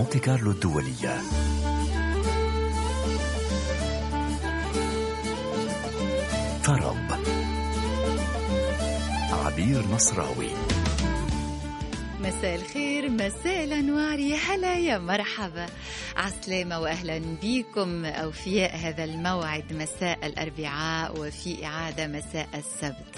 مونتي كارلو الدولية. طرب عبير نصراوي. مساء الخير مساء الأنوار. يا هلا يا مرحبا. عسلامة واهلا بكم. أوفياء هذا الموعد مساء الأربعاء وفي إعادة مساء السبت.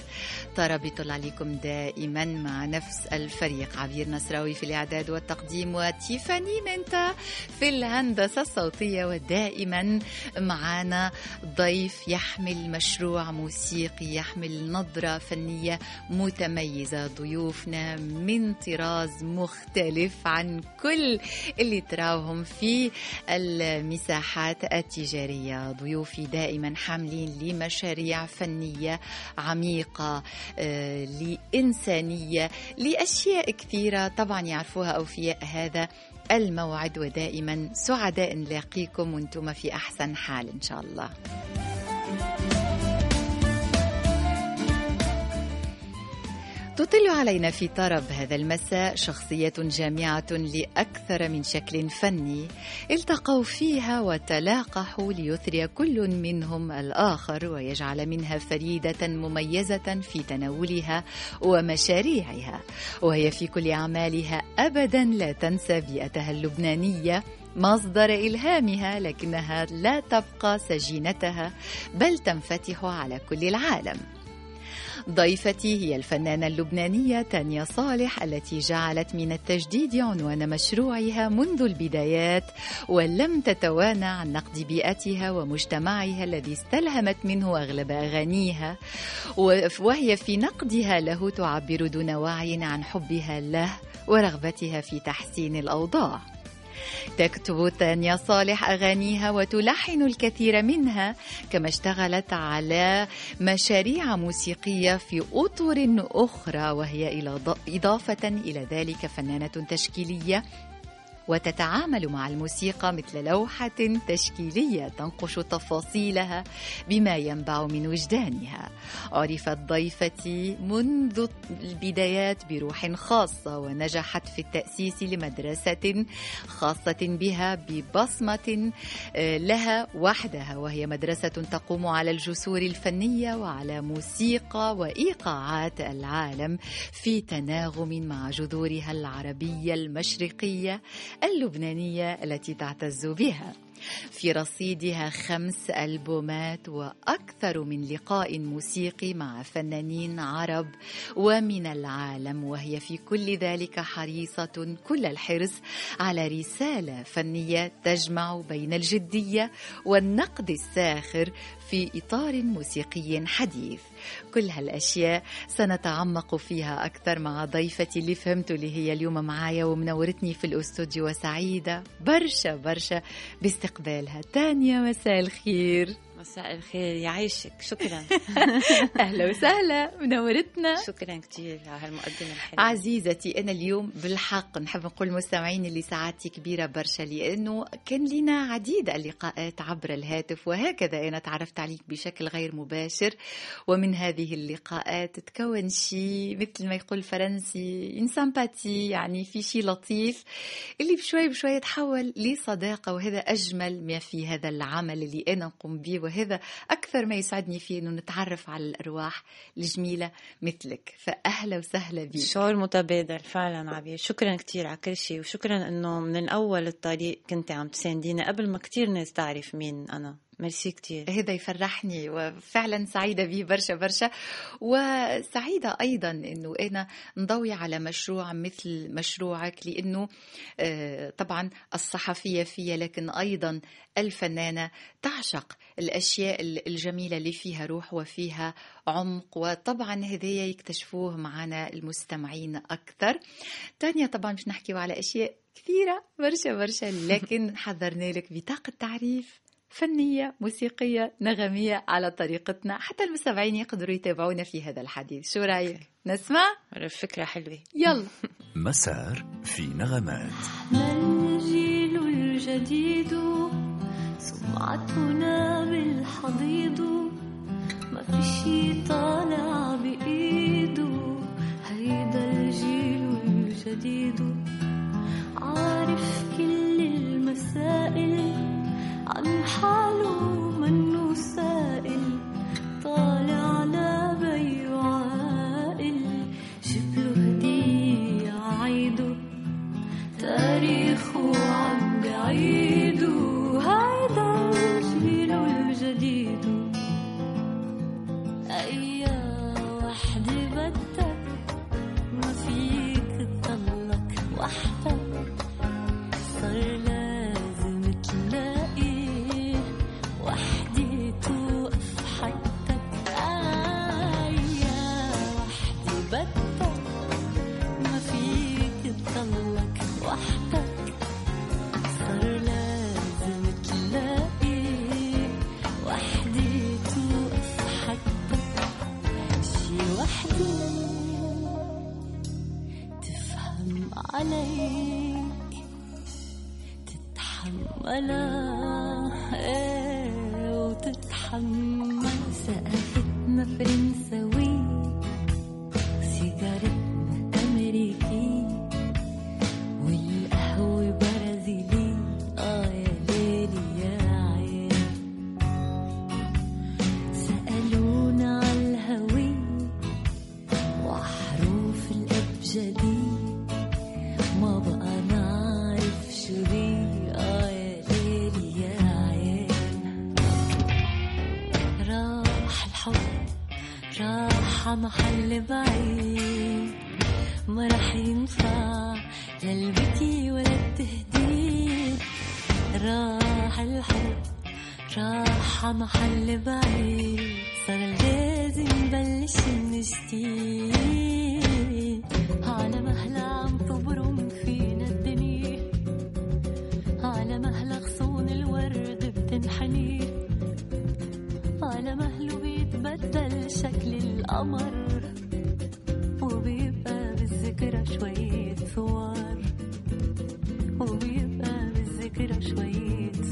ترى بيطل عليكم دائما مع نفس الفريق عبير نصراوي في الإعداد والتقديم وتيفاني منتا في الهندسة الصوتية ودائما معنا ضيف يحمل مشروع موسيقي يحمل نظرة فنية متميزة. ضيوفنا من طراز مختلف عن كل اللي تراوهم في المساحات التجارية. ضيوفي دائما حاملين لمشاريع فنية عميقة. آه، لإنسانية لأشياء كثيرة طبعا يعرفوها أوفياء هذا الموعد ودائما سعداء نلاقيكم وأنتم في أحسن حال إن شاء الله. تطل علينا في طرب هذا المساء شخصية جامعة لأكثر من شكل فني التقوا فيها وتلاقحوا ليثري كل منهم الآخر ويجعل منها فريدة مميزة في تناولها ومشاريعها. وهي في كل أعمالها أبدا لا تنسى بيئتها اللبنانية مصدر إلهامها لكنها لا تبقى سجينتها بل تنفتح على كل العالم. ضيفتي هي الفنانة اللبنانية تانيا صالح التي جعلت من التجديد عنوان مشروعها منذ البدايات ولم تتوانى عن نقد بيئتها ومجتمعها الذي استلهمت منه أغلب أغانيها. وهي في نقدها له تعبر دون وعي عن حبها له ورغبتها في تحسين الأوضاع. تكتب تانيا صالح أغانيها وتلحن الكثير منها كما اشتغلت على مشاريع موسيقية في أطر أخرى وهي إضافة إلى ذلك فنانة تشكيلية وتتعامل مع الموسيقى مثل لوحة تشكيلية تنقش تفاصيلها بما ينبع من وجدانها. عرفت ضيفتي منذ البدايات بروح خاصة ونجحت في التأسيس لمدرسة خاصة بها ببصمة آه، لها وحدها وهي مدرسة تقوم على الجسور الفنية وعلى موسيقى وإيقاعات العالم في تناغم مع جذورها العربية المشرقية اللبنانية التي تعتز بها. في رصيدها خمس ألبومات وأكثر من لقاء موسيقي مع فنانين عرب ومن العالم وهي في كل ذلك حريصة كل الحرص على رسالة فنية تجمع بين الجدية والنقد الساخر في إطار موسيقي حديث. كل هالأشياء سنتعمق فيها أكثر مع ضيفتي اللي فهمت اللي هي اليوم معايا ومنورتني في الأستوديو وسعيدة. برشا برشا باستقبالها. تانيا مساء الخير. مساء الخير يعيشك شكرا. أهلا وسهلا. منورتنا. شكرا كثير على هالمقدمة الحلوة. عزيزتي أنا اليوم بالحق نحب نقول للمستمعين اللي سعادتي كبيرة برشا لأنه كان لنا عديد اللقاءات عبر الهاتف وهكذا أنا تعرفت عليك بشكل غير مباشر. ومن هذه اللقاءات تكون شيء مثل ما يقول الفرنسي ان سامباتي يعني في شيء لطيف اللي بشوي بشوي تحول لصداقة وهذا أجمل ما في هذا العمل اللي أنا نقوم به وهذا أكثر ما يسعدني فيه أنه نتعرف على الأرواح الجميلة مثلك. فأهلا وسهلا بك شعور متبادل فعلا عبير شكرا كثير على كل شيء. وشكرا أنه من أول الطريق كنت عم تسانديني قبل ما كثير ناس تعرف مين أنا. ميرسي كتير. هذا يفرحني وفعلا سعيدة به برشا برشا. وسعيدة أيضا أنه أنا نضوي على مشروع مثل مشروعك لأنه آه، طبعا الصحفية فيها لكن أيضا الفنانة تعشق الأشياء الجميلة اللي فيها روح وفيها عمق. وطبعا هذايا يكتشفوه معنا المستمعين أكثر. تانية طبعا مش نحكي على أشياء كثيرة برشا برشا لكن حضرنا لك بطاقة تعريف فنية موسيقية نغمية على طريقتنا. حتى المستمعين يقدروا يتابعونا في هذا الحديث. شو رأيك؟ نسمع؟ فكرة حلوة. يلا. مسار في نغمات. من الجيل الجديد سمعتنا بالحضيض. ما في شي طالع بإيده. هيدا الجيل الجديد. عارف كل الحب راح محل بعيد صار لازم نبلش من جديد على مهلا عم تبرم فينا الدنيا على مهلا غصون الورد بتنحني على مهله بيتبدل شكل القمر وبيبقى بالذكرى شوية صور. وبيبقى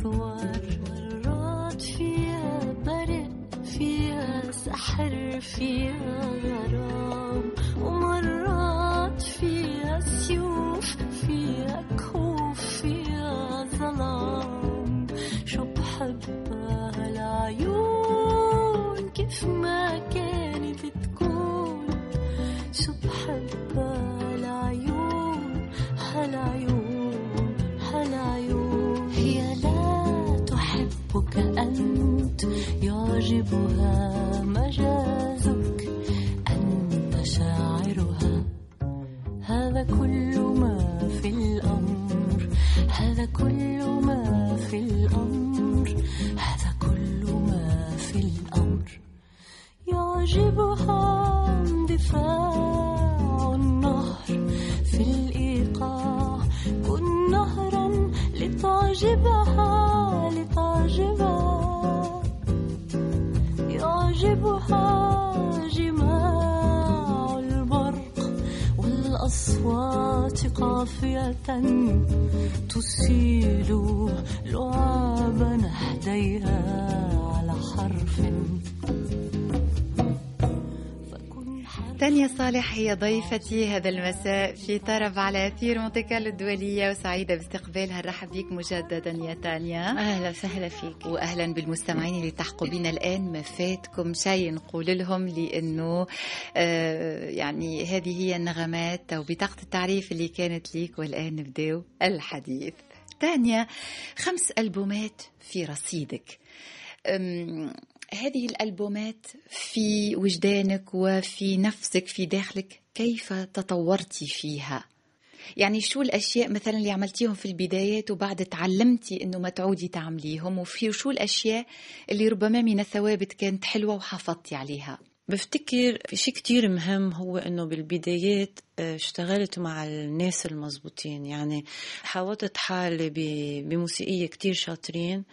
صور مرات فيها برق فيها سحر فيها غرام. ومرات فيها سيوف فيها كهوف فيها ظلام. شو بحبها تحبك أنت يعجبها مجازك أنت شاعرها. هذا كل ما في الأمر. هذا كل ما في الأمر. هذا كل ما في الأمر. يعجبها اندفاع النهر. في الإيقاع. كن نهرا لتعجبها. والأصوات قافية تسيل لعاب نهديها على حرف تانيا صالح هي ضيفتي هذا المساء في طرب على أثير مونتي كارلو الدولية وسعيدة باستقبالها. نرحب بك مجددا يا تانيا أهلا وسهلا فيك. واهلا بالمستمعين اللي تحقوا بنا الآن. ما فاتكم شيء نقول لهم؟ لأنه آه يعني هذه هي النغمات أو بطاقة التعريف اللي كانت ليك والآن نبداو الحديث. تانيا خمس ألبومات في رصيدك. هذه الألبومات في وجدانك وفي نفسك في داخلك كيف تطورتي فيها؟ يعني شو الأشياء مثلا اللي عملتيهم في البدايات وبعد تعلمتي إنه ما تعودي تعمليهم؟ وفي شو الأشياء اللي ربما من الثوابت كانت حلوة وحافظتي عليها؟ بفتكر في شيء كتير مهم هو إنه بالبدايات آه، اشتغلت مع الناس المزبوطين. يعني حاولت حالي بموسيقية كتير شاطرين.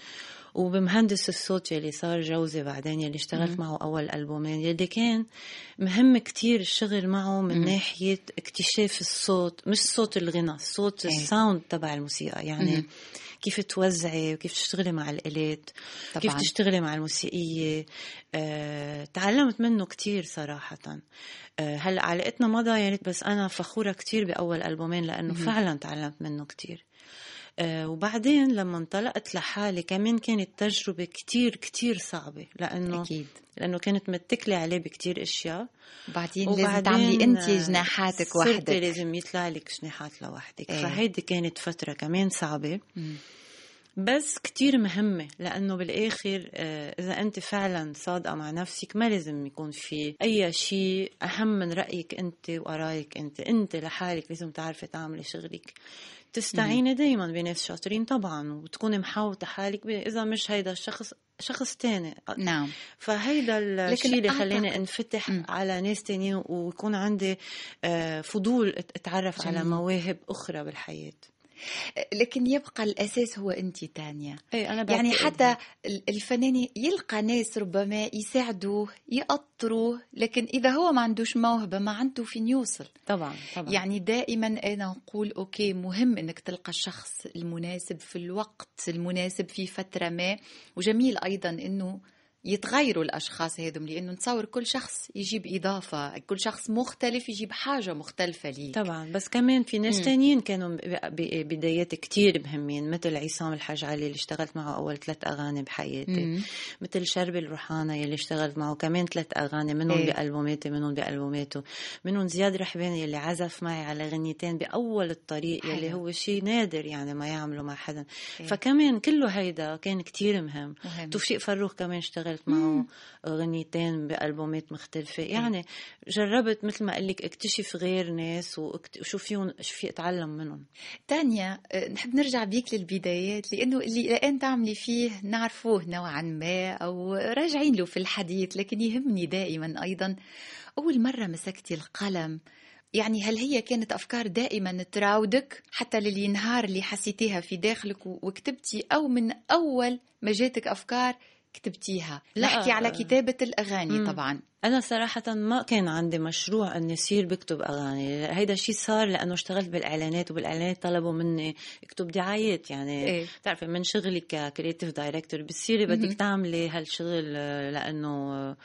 وبمهندس الصوت يلي صار جوزي بعدين يلي اشتغلت معه أول ألبومين يلي كان مهم كتير الشغل معه من ناحية اكتشاف الصوت مش صوت الغنى الصوت إيه. الساوند تبع الموسيقى. يعني كيف توزعي وكيف تشتغلي مع الآلات كيف طبعاً. تشتغلي مع الموسيقية. آه، تعلمت منه كتير صراحة. آه، هلأ علاقتنا ما ضايعت بس أنا فخورة كتير بأول ألبومين لأنه فعلا تعلمت منه كتير. وبعدين لما انطلقت لحالي كمان كانت تجربة كتير كتير صعبة لأنه أكيد. لأنه كانت متكلة عليه بكتير أشياء. وبعدين لازم تعملي انت جناحاتك صرتي وحدك. لازم يطلع لك جناحات لوحدك. إيه. فهيدي كانت فترة كمان صعبة. مم. بس كتير مهمة لأنه بالآخر آه، إذا أنت فعلا صادقة مع نفسك ما لازم يكون في أي شيء. أهم من رأيك أنت وآرائك أنت. أنت لحالك لازم تعرفي تعملي شغلك. تستعيني دايما بناس شاطرين طبعا وتكوني محاوطة حالك إذا مش هيدا الشخص شخص تاني نعم فهيدا الشيء اللي خلاني أعتقد- أنفتح مم. على ناس تانيين ويكون عندي آه، فضول أتعرف على جميل. مواهب أخرى بالحياة لكن يبقى الأساس هو أنت تانيا اي أنا يعني حتى الفنان يلقى ناس ربما يساعدوه يقطروه لكن إذا هو ما عندوش موهبة ما عنده فين يوصل. طبعا طبعا. يعني دائما أنا نقول أوكي مهم إنك تلقى الشخص المناسب في الوقت المناسب في فترة ما. وجميل أيضا إنه يتغيروا الأشخاص هذم لأنه نتصور كل شخص يجيب إضافة كل شخص مختلف يجيب حاجة مختلفة ليه طبعا بس كمان في ناس مم. تانيين كانوا بدايات كتير مهمين مثل عصام الحاج علي اللي اشتغلت معه أول ثلاث أغاني بحياتي مم. مثل شربي الروحانة يلي اشتغلت معه كمان ثلاث أغاني منهم إيه. بالبوماتي منهم بألبوماته منهم زياد رحباني يلي عزف معي على غنيتين بأول الطريق يلي حلو. هو شيء نادر يعني ما يعمله مع حدا إيه. فكمان كله هيدا كان كتير مهم مهم. توفيق فروخ كمان اشتغلت معه غنيتين بألبومات مختلفة. يعني جربت مثل ما قلك اكتشف غير ناس وشو فيهم شو في أتعلم منهم. تانيا آه، نحب نرجع بيك للبدايات لأنه اللي الآن تعملي فيه نعرفوه نوعا ما أو راجعين له في الحديث لكن يهمني دائما أيضا. أول مرة مسكتي القلم يعني هل هي كانت أفكار دائما تراودك حتى للنهار اللي حسيتيها في داخلك وكتبتي أو من أول ما جاتك أفكار كتبتيها لا. نحكي على كتابة الأغاني مم. طبعا أنا صراحة ما كان عندي مشروع إني أصير بكتب أغاني هيدا الشيء صار لأنه اشتغلت بالإعلانات وبالإعلانات طلبوا مني أكتب دعايات يعني إيه. بتعرفي من شغلي ك creative director بتصيري. بدك تعملي هالشغل آه، لأنه آه،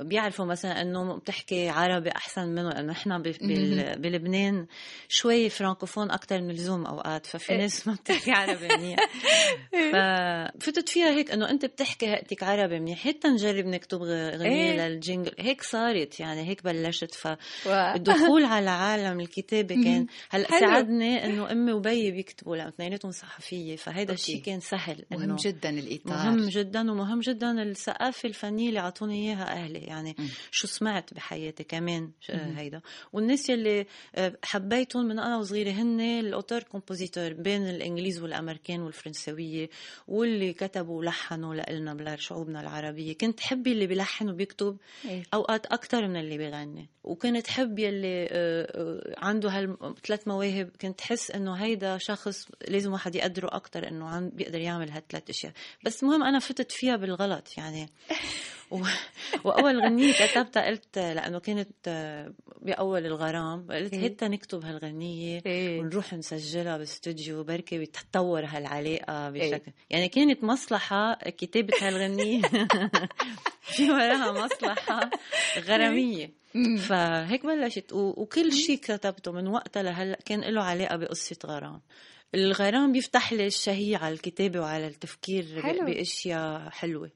بيعرفوا مثلا إنه بتحكي عربي أحسن منه لأنه بال- بلبنان شوي فرانكوفون أكثر من اللزوم أوقات ففي إيه. ناس ما بتحكي عربي منيح ففتت فيها هيك إنه أنت بتحكي هيئتك عربي منيح حتى نجرب نكتب غ- غنية إيه. لل jingle هيك صارت يعني هيك بلشت ف و... الدخول على عالم الكتابة كان هلأ. ساعدني إنه أمي وبيي بيكتبوا لأنه اثنيناتهم صحفية فهيدا. الشيء كان سهل مهم جدا الإطار مهم جدا ومهم جدا الثقافة الفنية اللي عطوني إياها يعني مم. شو سمعت بحياتي كمان. هيدا والناس يلي آه، حبيتهم من أنا وصغيرة هن ال auteur-compositeur بين الإنجليز والأمريكان والفرنسوية واللي كتبوا ولحنوا لإلنا لشعوبنا العربية كنت حب اللي بيلحن وبيكتب إيه. أوقات أكثر من اللي بيغني وكنت حب يلي آه، آه، عنده هالثلاث مواهب كنت حس إنه هيدا شخص لازم واحد يقدره أكثر إنه عن بيقدر يعمل هالثلاث أشياء بس المهم أنا فتت فيها بالغلط يعني. وأول غنية كتبتها قلت لأنه كانت بأول الغرام قلت إيه. هيدا نكتب هالغنية إيه. ونروح نسجلها باستوديو بركي وتتطور هالعلاقة إيه. بشكل يعني كانت مصلحة كتابة هالغنية في وراها مصلحة غرامية. فهيك بلشت وكل شيء كتبته من وقتها لهلا كان له علاقة بقصة غرام الغرام بيفتح لي الشهية على الكتابة وعلى التفكير حلو. بأشياء حلوة.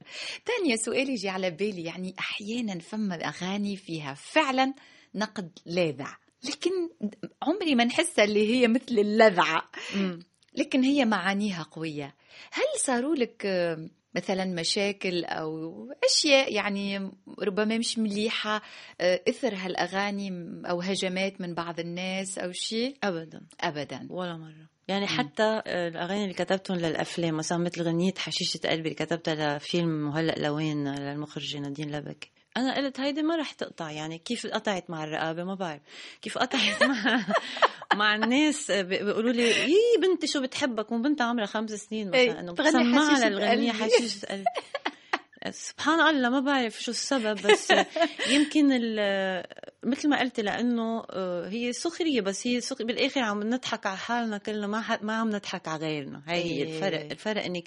تانية سؤال يجي على بالي يعني أحيانا فما أغاني فيها فعلا نقد لاذع لكن عمري ما نحسها اللي هي مثل اللذعة. لكن هي معانيها قوية. هل صاروا لك مثلا مشاكل أو أشياء يعني ربما مش مليحة آه، إثر هالأغاني أو هجمات من بعض الناس أو شيء؟ أبدا. أبدا. ولا مرة. يعني حتى آه، الأغاني اللي كتبتهم للأفلام مثلا مثل غنية حشيشة قلبي اللي كتبتها لفيلم مهلأ لوين؟ للمخرجة نادين لبكي أنا قلت هيدي ما رح تقطع يعني كيف قطعت مع الرقابة؟ ما بعرف. كيف قطعت مع مع الناس؟ آه، بي- بيقولوا لي يي بنتي شو بتحبك؟ وبنتها عمرها خمس سنين إيه، مثلا انه بتغني بسمعها حشيشة للغنية قلبي. سبحان الله ما بعرف شو السبب بس يمكن ال- مثل ما قلت لأنه آه، هي سخرية بس هي سخ... بالآخر عم نضحك على حالنا كلنا ما ح... ما عم نضحك على غيرنا هي هي إيه. الفرق الفرق إنك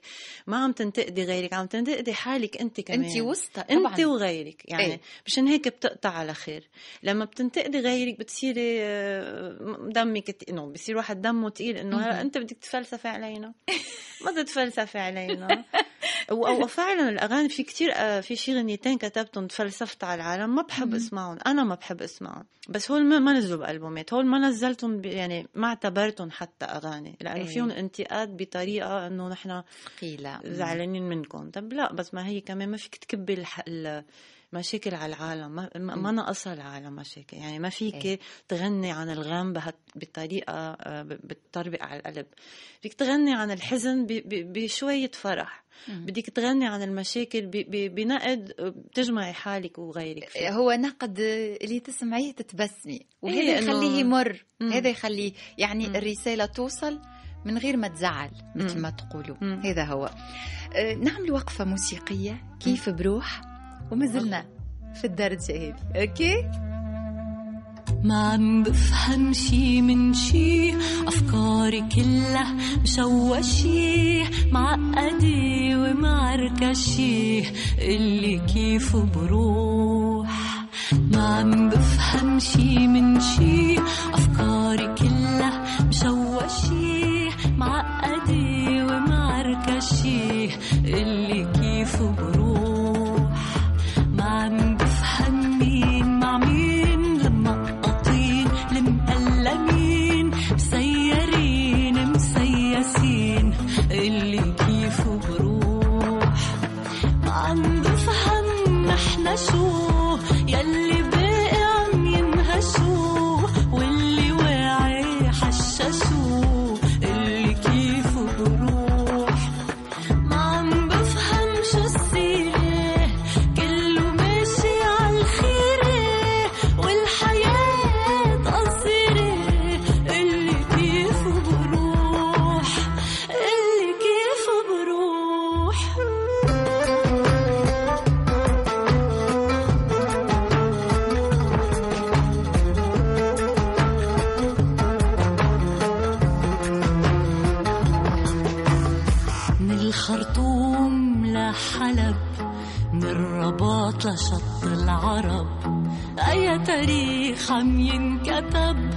ما عم تنتقدي غيرك عم تنتقدي حالك أنت كمان أنت وسطى أنت وغيرك يعني إيه. مشان هيك بتقطع على خير لما بتنتقدي غيرك بتصيري آه، دمك إنه بصير واحد دمه تقيل إنه. هلا أنت بدك تفلسفي علينا ما تتفلسفي علينا وفعلا الأغاني في كتير آه، في شي غنيتين كتبتهم تفلسفت على العالم ما بحب. اسمعهم أنا ما بحب اسمعهم بس هول ما نزلوا بألبومات هول ما نزلتهم يعني ما اعتبرتهم حتى أغاني لأنه إيه. فيهم انتقاد بطريقة إنه نحن ثقيلة زعلانين منكم طب لا بس ما هي كمان ما فيك تكبي مشاكل على العالم ما, ما ناقصها العالم مشاكل يعني ما فيك إيه. تغني عن الغم بهت... بطريقة آه، بتطربق على القلب فيك تغني عن الحزن ب... ب... بشوية فرح. بدك تغني عن المشاكل. بنقد بتجمعي حالك وغيرك فيه. هو نقد اللي تسمعيه تتبسمي وهذا إيه، يخليه يمر. هذا يخليه يعني مم. الرسالة توصل من غير ما تزعل مثل. ما تقولوا. هذا هو آه، نعمل وقفة موسيقية كيف بروح وما زلنا في الدرجة هذه أوكي؟ ما عم بفهم شي من شي أفكاري كلها مشوشي معقدة ومعركشي اللي كيف بروح؟ ما عم بفهم شي من شي أفكاري كلها مشوشي معقدة ومعركشي اللي عم ينكتب.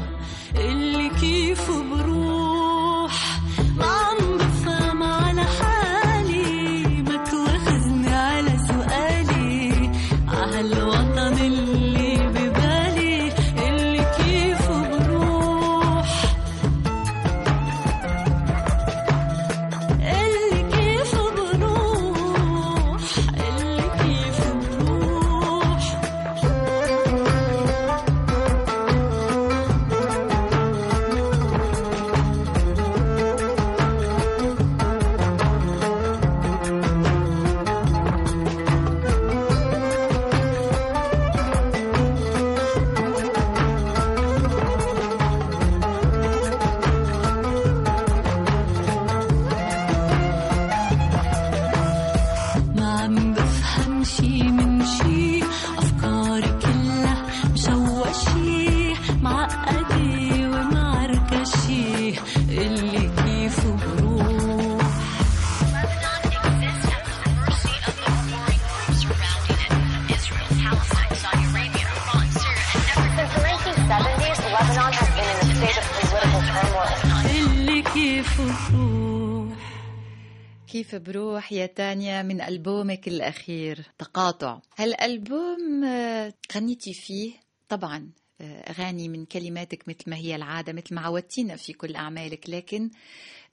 كيف بروح يا تانيا من ألبومك الأخير؟ تقاطع. هالألبوم آه، غنيتي فيه. طبعا آه، أغاني من كلماتك مثل ما هي العادة مثل ما عودتينا في كل أعمالك لكن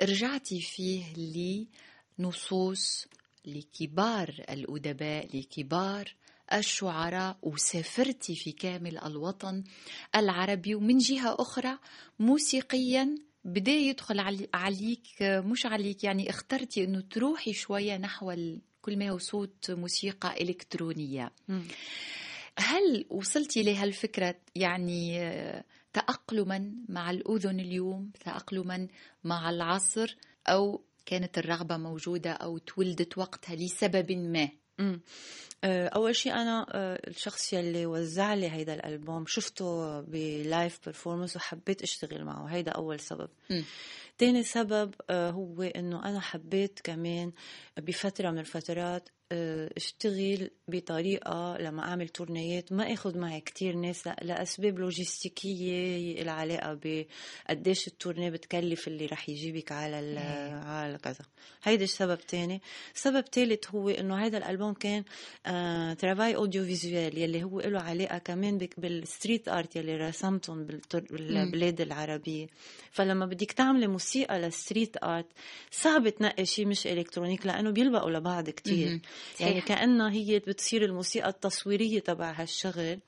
رجعتي فيه لنصوص لكبار الأدباء لكبار الشعراء وسافرتي في كامل الوطن العربي ومن جهة أخرى موسيقيا بدا يدخل علي- عليك مش عليك يعني اخترتي إنه تروحي شوية نحو كل ما هو صوت موسيقى إلكترونية. هل وصلتي لهالفكره يعني تاقلما مع الأذن اليوم تاقلما مع العصر أو كانت الرغبة موجودة أو تولدت وقتها لسبب ما؟ آه، أول شيء أنا آه، الشخص يلي وزع لي هيدا الألبوم شفته ب live performance وحبيت أشتغل معه هيدا أول سبب مم. تاني سبب آه، هو إنه أنا حبيت كمان بفترة من الفترات آه، أشتغل بطريقة لما أعمل tournée ات ما أخذ معي كتير ناس لأسباب لوجستيكية لها علاقة بقديش ال tournée بتكلف اللي رح يجيبك على إيه. على كذا. هيدا سبب تاني. سبب تالت هو إنه هذا الألبوم كان آه travail audiovisuel يلي هو له علاقة كمان بال street art يلي رسمتهم بالبلاد العربية. فلما بدك تعملي موسيقى لل street art صعب تنقي شيء مش électronique لأنه بيلبقوا لبعض كتير. يعني. كأنها هي بتصير الموسيقى التصويرية تبع هالشغل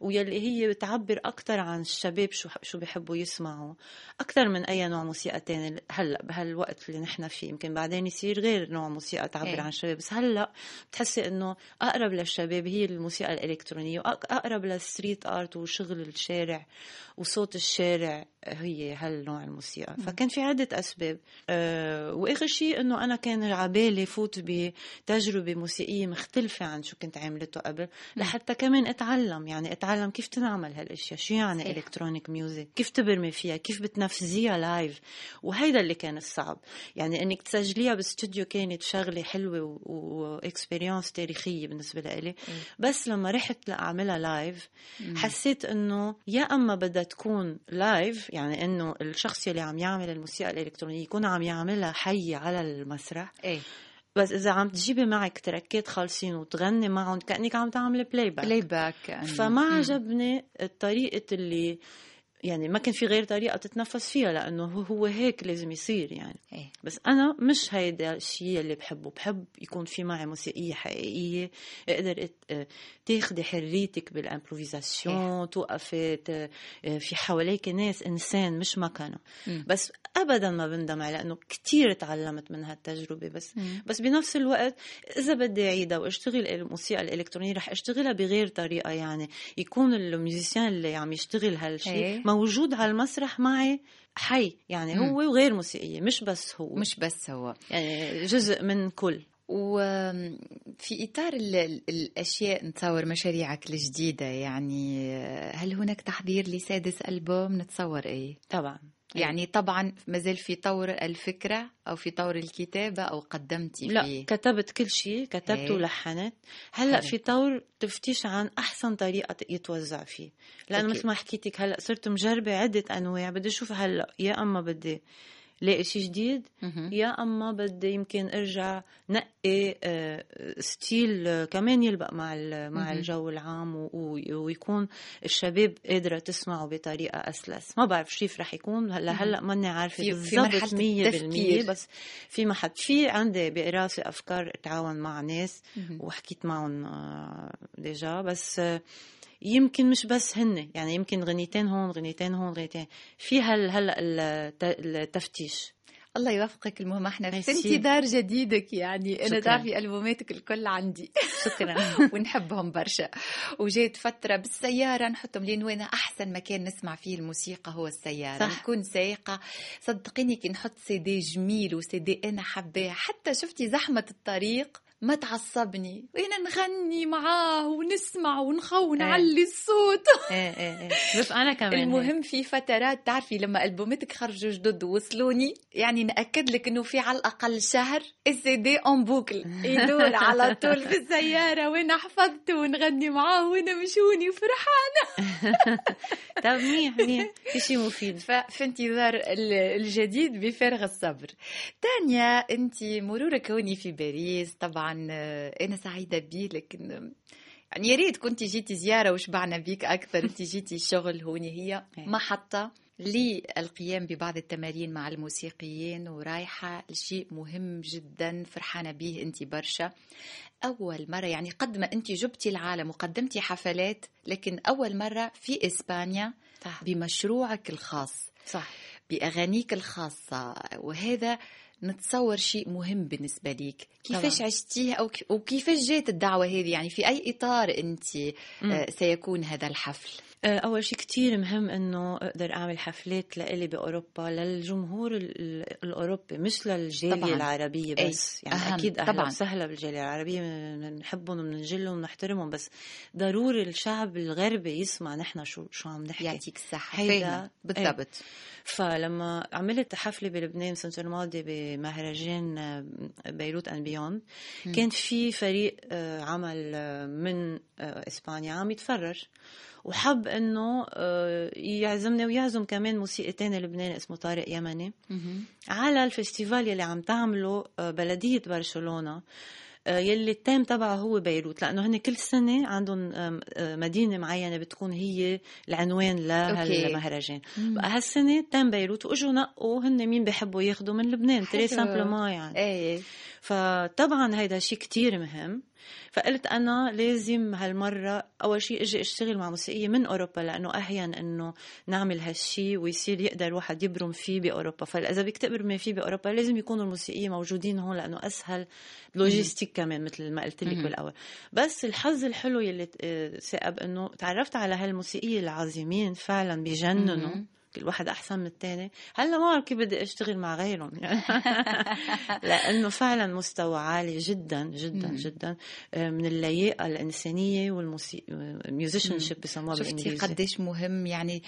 ويلي هي بتعبر أكتر عن الشباب شو شو بيحبوا يسمعوا. أكتر من أي نوع موسيقى تاني هلأ بهالوقت اللي نحن فيه. يمكن بعدين يصير غير نوع موسيقى تعبر إيه. عن الشباب. بس هلأ بتحسي إنه أقرب للشباب هي الموسيقى الإلكترونية. وأقرب لل street art وشغل الشارع وصوت الشارع هي هالنوع الموسيقى. فكان في عدة أسباب. أه وآخر شيء إنه أنا كان عبالي فوت بتجربة موسيقية مختلفة عن شو كنت عملته قبل. لحتى كمان أتعلم. يعني أتعلم كيف بتنعمل هالأشياء؟ شو يعني صحيح. electronic music كيف تبرمي فيها؟ كيف بتنفذيها live وهيدا اللي كان الصعب. يعني إنك تسجليها باستوديو كانت شغلة حلوة و experience تاريخية بالنسبة لإلي. بس لما رحت لأعملها live حسيت إنه يا أما بدها تكون live يعني إنه الشخص اللي عم يعمل الموسيقى الإلكترونية يكون عم يعملها حية على المسرح. إيه. بس إذا عم تجيبي معك track ات خالصين وتغني معهم كأنك عم تعملي playback playback فما عجبني الطريقة اللي يعني ما كان في غير طريقة تتنفس فيها لأنه هو- هيك لازم يصير يعني. إيه. بس أنا مش هيدا الشيء اللي بحبه. بحب يكون في معي موسيقية حقيقية. أقدر تاخدي حريتك بال improvisation توقفي ت- آه في حواليك ناس إنسان مش مكنة مم. بس أبدا ما بندم على لأنه كتير تعلمت من هالتجربة. بس مم. بس بنفس الوقت إذا بدي أعيدها وأشتغل الموسيقى الإلكترونية رح أشتغلها بغير طريقة يعني. يكون ال musicien اللي عم يشتغل هالشيء إيه. موجود على المسرح معي حي يعني مم. هو وغير موسيقية مش بس هو مش بس هو يعني جزء من كل وفي إطار ال- ال- الأشياء نتصور مشاريعك الجديدة يعني هل هناك تحضير لسادس ألبوم نتصور إيه؟ طبعا يعني طبعا مازال في طور الفكرة أو في طور الكتابة أو قدمتي لا فيه كتبت كل شيء كتبت. ولحنت هلأ حلو. في طور تفتيش عن أحسن طريقة يتوزع فيه لأنه أكيد. مثل ما حكيتك هلأ صرت مجربة عدة أنواع بدي أشوف هلأ يا أما بدي لاقي شيء جديد. يا أما بدي يمكن أرجع نقي آه، style آه، كمان يلبق مع مع. الجو العام ويكون الشباب قادرة تسمعه بطريقة أسلس ما بعرف كيف رح يكون هلأ هلأ ماني عارفة بالضبط مرحلة 100% التفكير. بس في محل في عندي براسي أفكار أتعاون مع ناس. وحكيت معهم آه، déjà بس آه، يمكن مش بس هن يعني يمكن غنيتين هون غنيتين هون غنيتين. في هل هلا الت- التفتيش. الله يوفقك المهم إحنا في. انتظار جديدك يعني أنا. تعرفي ألبوماتك الكل عندي. شكرا. ونحبهم برشا. وجيت فترة بالسيارة نحطهم لين وين أحسن مكان نسمع فيه الموسيقى هو السيارة. صح. نكون سايقة. صدقيني كي نحط سيدي جميل وسيدي أنا حباه. حتى شفتي زحمة الطريق؟ ما تعصبني. وأنا نغني معاه ونسمع ونخو ونعلي الصوت. إيه إيه إيه. بس أنا كمان. المهم في فترات تعرفي لما ألبوماتك خرجوا جدد ووصلوني يعني نأكد لك إنه في على الأقل شهر السيدي أون بوكل يدور على طول في السيارة وأنا حفظته ونغني معاه وأنا مشوني وفرحانة. طب منيح منيح. في شيء مفيد. ففي انتظار ال- الجديد بفارغ الصبر. تانيا أنت مرورك هوني في باريس طبعا آه، أنا سعيدة بيه لكن يعني يا ريت كنت جيتي زيارة وشبعنا بيك أكثر أنت جيتي شغل هوني هي. إيه. محطة للقيام ببعض التمارين مع الموسيقيين ورايحة لشيء مهم جدا فرحانة به أنت برشا. أول مرة يعني قد ما أنت جبتي العالم وقدمتي حفلات لكن أول مرة في إسبانيا صح. بمشروعك الخاص صح. بأغانيك الخاصة. وهذا نتصور شيء مهم بالنسبة ليك. كيفاش طبعاً. عشتيه أو وكيفاش جات الدعوة هذه؟ يعني في أي إطار أنت آه، سيكون هذا الحفل؟ أول شيء كتير مهم إنه أقدر أعمل حفلات لإلي بأوروبا للجمهور ال- ال- الأوروبي مش للجالية طبعاً. العربية أي، بس. يعني أهم، أكيد أهلا طبعاً. وسهلا بالجالية العربية بنحبهم وبنجلهم وبنحترمهم بس ضروري الشعب الغربي يسمع نحن شو شو عم نحكي. يعطيك الصحة. هيدا- بالضبط. فلما عملت حفلة بلبنان السنة الماضية بمهرجان آه، بيروت أند بيوند كان في فريق آه، عمل آه، من آه، إسبانيا عم يتفرج. وحب إنه آه، يعزمني ويعزم كمان موسيقي تاني لبناني اسمه طارق يمني. على ال festival يلي عم تعمله آه، بلدية برشلونة آه، يلي ال thème تبعه هو بيروت. لأنه هن كل سنة عندهم مدينة معينة بتكون هي العنوان. لهالمهرجان بقى هالسنه thème بيروت وإجوا نقوا هن مين بيحبوا ياخذوا من لبنان très. simplement يعني. إيه. فطبعا هيدا شيء كتير مهم. فقلت أنا لازم هالمرة أول شيء إجي أشتغل مع موسيقية من أوروبا لأنه اهين إنه نعمل هالشيء ويصير يقدر الواحد يبرم فيه بأوروبا. فإذا بدك تبرمي فيه بأوروبا لازم يكونوا الموسيقيين موجودين هون لأنه أسهل لوجيستيك كمان مثل ما قلت لك بالأول. بس الحظ الحلو يلي آه، ثاقب إنه تعرفت على هالموسيقية العظيمين فعلا بيجننوا كل واحد أحسن من الثاني هلا ما بعرف كيف بدي أشتغل مع غيرهم يعني. لأنه فعلا مستوى عالي جدا جدا جدا آه، من اللياقة الإنسانية وال musicianship بسموها شفتي بالإنجليزي. قديش مهم يعني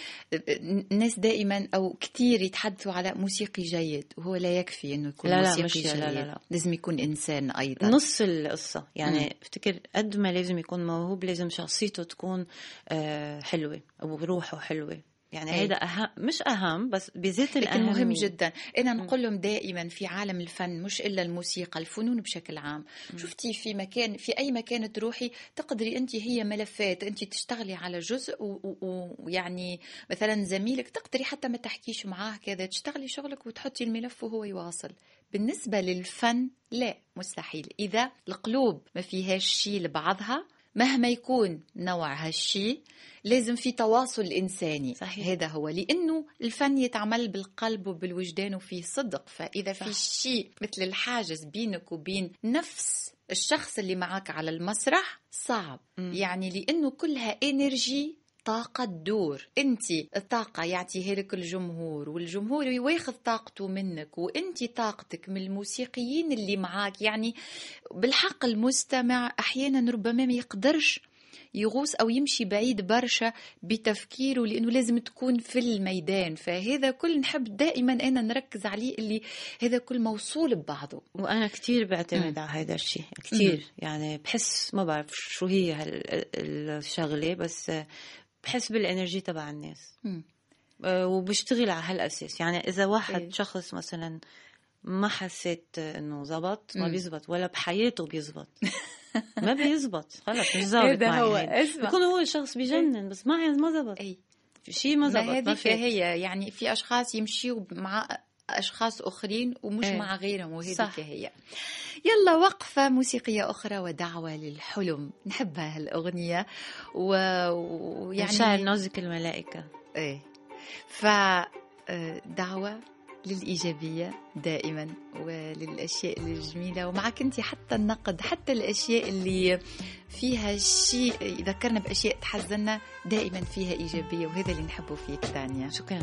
الناس دائما أو كثير يتحدثوا على موسيقي جيد وهو لا يكفي إنه يكون لا لا، موسيقي مش- جيد لا لا لا. لازم يكون إنسان أيضا. نص القصة. يعني افتكر قد ما لازم يكون موهوب لازم شخصيته تكون آه، حلوة أو روحه حلوة. يعني أي. هيدا أهم مش أهم بس بذات لكن الأهم مهم جدا. أنا نقول لهم دائما في عالم الفن مش إلا الموسيقى الفنون بشكل عام. شفتي في مكان في أي مكان تروحي تقدري انت هي ملفات انت تشتغلي على جزء ويعني مثلا زميلك تقدري حتى ما تحكيش معاه كذا تشتغلي شغلك وتحطي الملف وهو يواصل. بالنسبة للفن لا مستحيل. إذا القلوب ما فيهاش شيء لبعضها مهما يكون نوع هالشيء لازم في تواصل إنساني صحيح. هذا هو لأنه الفن يتعمل بالقلب وبالوجدان وفيه صدق فإذا صح. في شيء مثل الحاجز بينك وبين نفس الشخص اللي معك على المسرح صعب مم. يعني لأنه كلها إنرجي طاقة تدور انت الطاقة يعطيها لك الجمهور والجمهور ياخذ طاقته منك وانت طاقتك من الموسيقيين اللي معاك. يعني بالحق المستمع أحيانا ربما ما يقدرش يغوص أو يمشي بعيد برشا بتفكيره لأنه لازم تكون في الميدان. فهذا كل نحب دائما أنا نركز عليه اللي هذا كل موصول ببعضه. وأنا كتير بعتمد على هذا الشيء. كتير. يعني بحس ما بعرف شو هي الشغلة بس بحس بالإنرجي تبع الناس. آه، وبشتغل على هالأساس يعني إذا واحد إيه. شخص مثلا ما حسيت إنه زبط ما. بيزبط ولا بحياته بيزبط ما بيزبط خلص مش هذا معي هو، هيدا. اسمع. بيكون هو الشخص بيجنن بس معي ما زبط اي شيء ما ما زبط ما هذيك في هي يعني في أشخاص يمشيوا مع أشخاص أخرين ومش إيه. مع غيرهم وهذيك. هي. يلا وقفة موسيقية أخرى ودعوة للحلم. نحبها هالأغنية. و- ويعني شاعر نازك الملائكة. إيه. فدعوة للإيجابية دائما وللأشياء الجميلة. ومعك أنت حتى النقد حتى الأشياء اللي فيها شيء يذكرنا بأشياء تحزننا دائما فيها إيجابية. وهذا اللي نحبه فيك تانيا شكرا.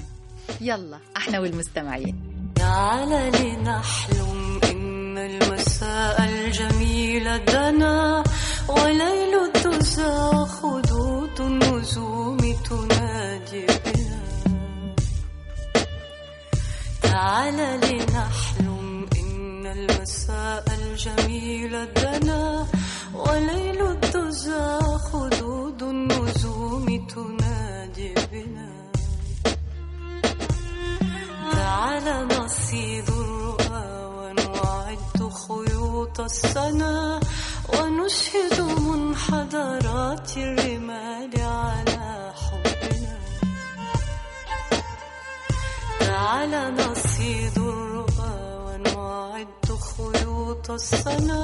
يلا إحنا والمستمعين. تعال لنحلم إن المساء الجميل دنا وليل الدجى خدود النجوم تنادي بنا. تعال لنحلم إن المساء الجميل دنا وليل الدجى خدود النجوم تنادي بنا. تعال نصيد الرؤى ونعد خيوط السنا ونشهد منحدرات الرمال على حبنا. تعال نصيد الرؤى ونعد خيوط السنا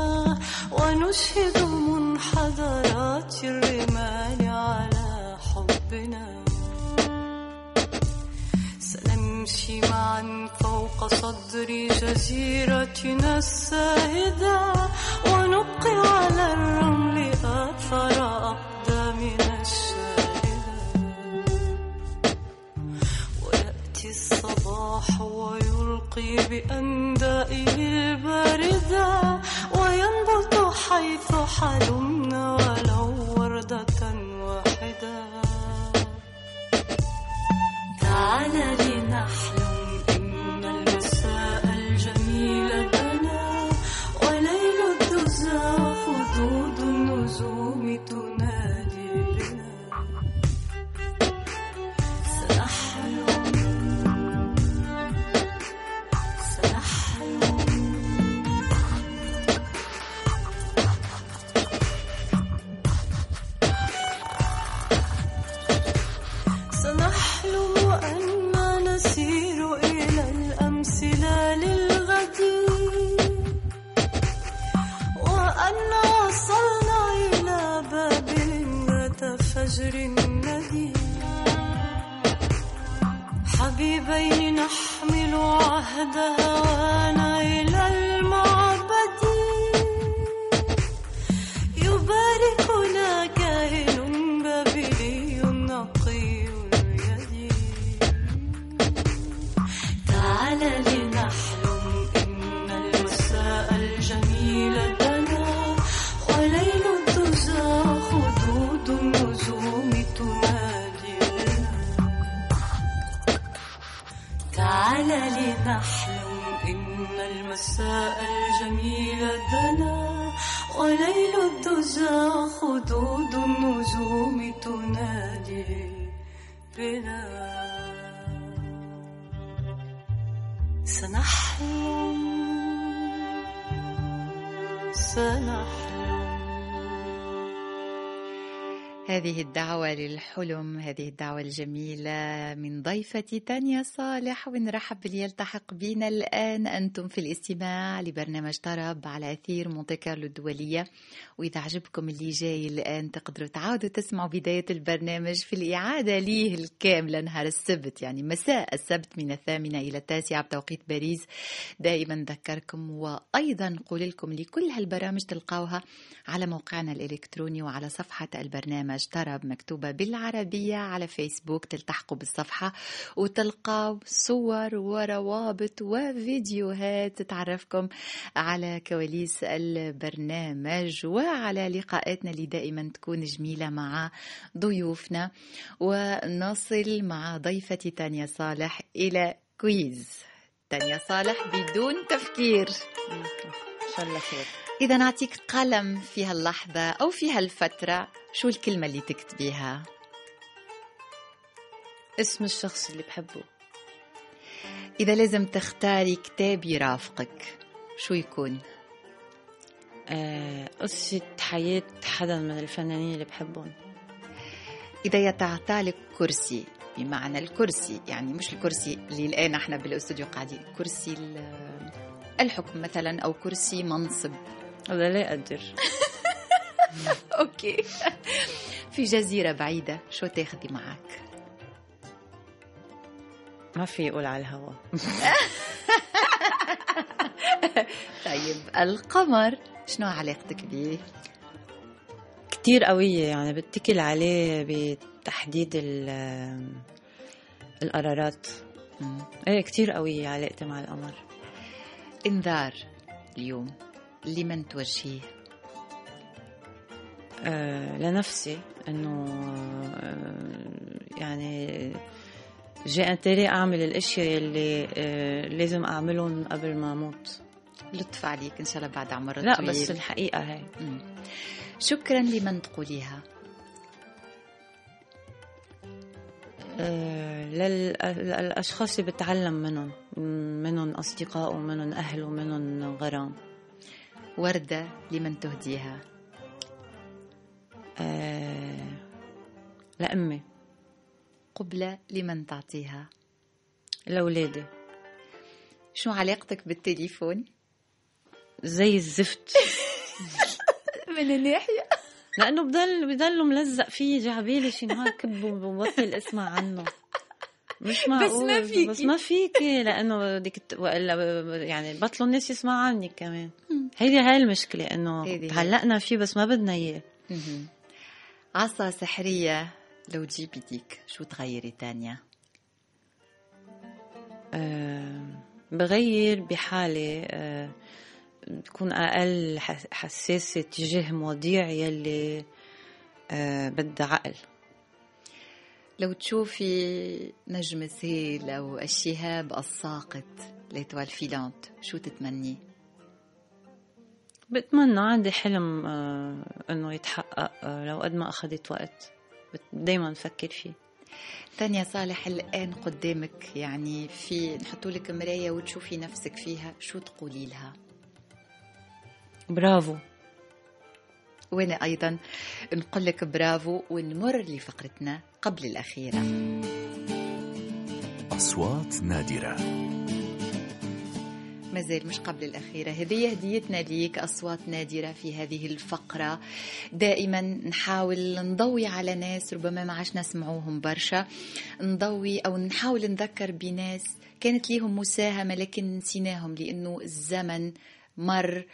ونشهد منحدرات الرمال على حبنا. سنمشي معا فوق صدري جزيرتنا الساهدة ونبقي على الرمل آثار أقدامنا الشاهدة. ويأتي الصباح ويلقي بأندائه الباردة وينبت حيث حلمنا ولو وردة واحدة. تعال لنحلم ذات فجر ندي حبيبين نحمل عهد هوانا إلى المعبد. يباركنا كاهن هذه الدعوة للحلم هذه الدعوة الجميلة من ضيفتي تانيا صالح ونرحب باللي يلتحق بنا الآن أنتم في الاستماع لبرنامج طرب على أثير مونتي كارلو الدولية. وإذا عجبكم اللي جاي الآن تقدروا تعودوا تسمعوا بداية البرنامج في الإعادة ليه الكاملة نهار السبت يعني مساء السبت من الثامنة إلى التاسعة بتوقيت باريس. دائما نذكركم وأيضا نقول لكم لكل هالبرامج تلقاوها على موقعنا الإلكتروني وعلى صفحة البرنامج. طرب مكتوبة بالعربية على فيسبوك تلتحقوا بالصفحة وتلقاو صور وروابط وفيديوهات تعرفكم على كواليس البرنامج. وعلى لقاءاتنا اللي دائما تكون جميلة مع ضيوفنا. ونصل مع ضيفتي تانيا صالح إلى كويز. تانيا صالح بدون تفكير. شاء الله خير إذا نعطيك قلم في هاللحظة أو في هالفترة شو الكلمة اللي تكتبيها؟ اسم الشخص اللي بحبه إذا لازم تختاري كتاب يرافقك شو يكون؟ آه، قصة حياة حدا من الفنانين اللي بحبهم إذا يتعطالك كرسي بمعنى الكرسي يعني مش الكرسي اللي الآن إحنا بالأستوديو قاعدين كرسي الحكم مثلا أو كرسي منصب هذا لا أقدر أوكي في جزيرة بعيدة شو تاخذي معك؟ ما في يقول على الهوا طيب القمر شنو علاقتك به؟ كتير قوية يعني بتكل عليه بتحديد ال- القرارات. إيه كتير قوية علاقتي مع القمر انذار اليوم لمن توجهيه؟ آه لنفسي إنه آه يعني جاء انتري أعمل الأشياء اللي آه لازم أعملهم قبل ما أموت لطف عليك إن شاء الله بعد عمر لا طويل. بس الحقيقة هي مم. شكرا لمن تقوليها آه، لل- للأشخاص اللي بتعلم منهم منهم أصدقاء ومنهم أهل ومنهم غرام. وردة لمن تهديها. آه، لأمي. قبلة لمن تعطيها. لأولادي. شو علاقتك بالتليفون؟ زي الزفت. من الناحية. لأنه بضل بضله ملزق فيه جعبالي شي نهار كب وبطل اسمع عنه. مش معقول ما فيكي. بس ما فيكي لأنه بدك وإلا يعني بطلوا الناس يسمعوا عنك كمان هيدي هاي المشكلة إنه. تعلقنا فيه بس ما بدنا إياه. عصا سحرية لو تجيبي ديك شو تغيري تانية بغير بحالة آه، بكون أقل حس- حساسة تجاه مواضيع يلي بدها عقل لو تشوفي نجم سهيل أو الشهاب الساقط ليتوال فيلانت شو تتمني؟ بتمنى عندي حلم آه، إنه يتحقق آه، لو قد ما أخذت وقت. دايما بفكر فيه. تانيا صالح الآن قدامك يعني في نحطوا لك مراية وتشوفي نفسك فيها شو تقولي لها؟ برافو. وأنا أيضا نقول لك برافو ونمر لفقرتنا. قبل الأخيرة. أصوات نادرة. مازال مش قبل الأخيرة. هذه هديتنا ليك أصوات نادرة في هذه الفقرة. دائما نحاول نضوي على ناس ربما ما عشنا سمعوهم برشا. نضوي أو نحاول نذكر بناس كانت ليهم مساهمة لكن نسيناهم لأنه الزمن مر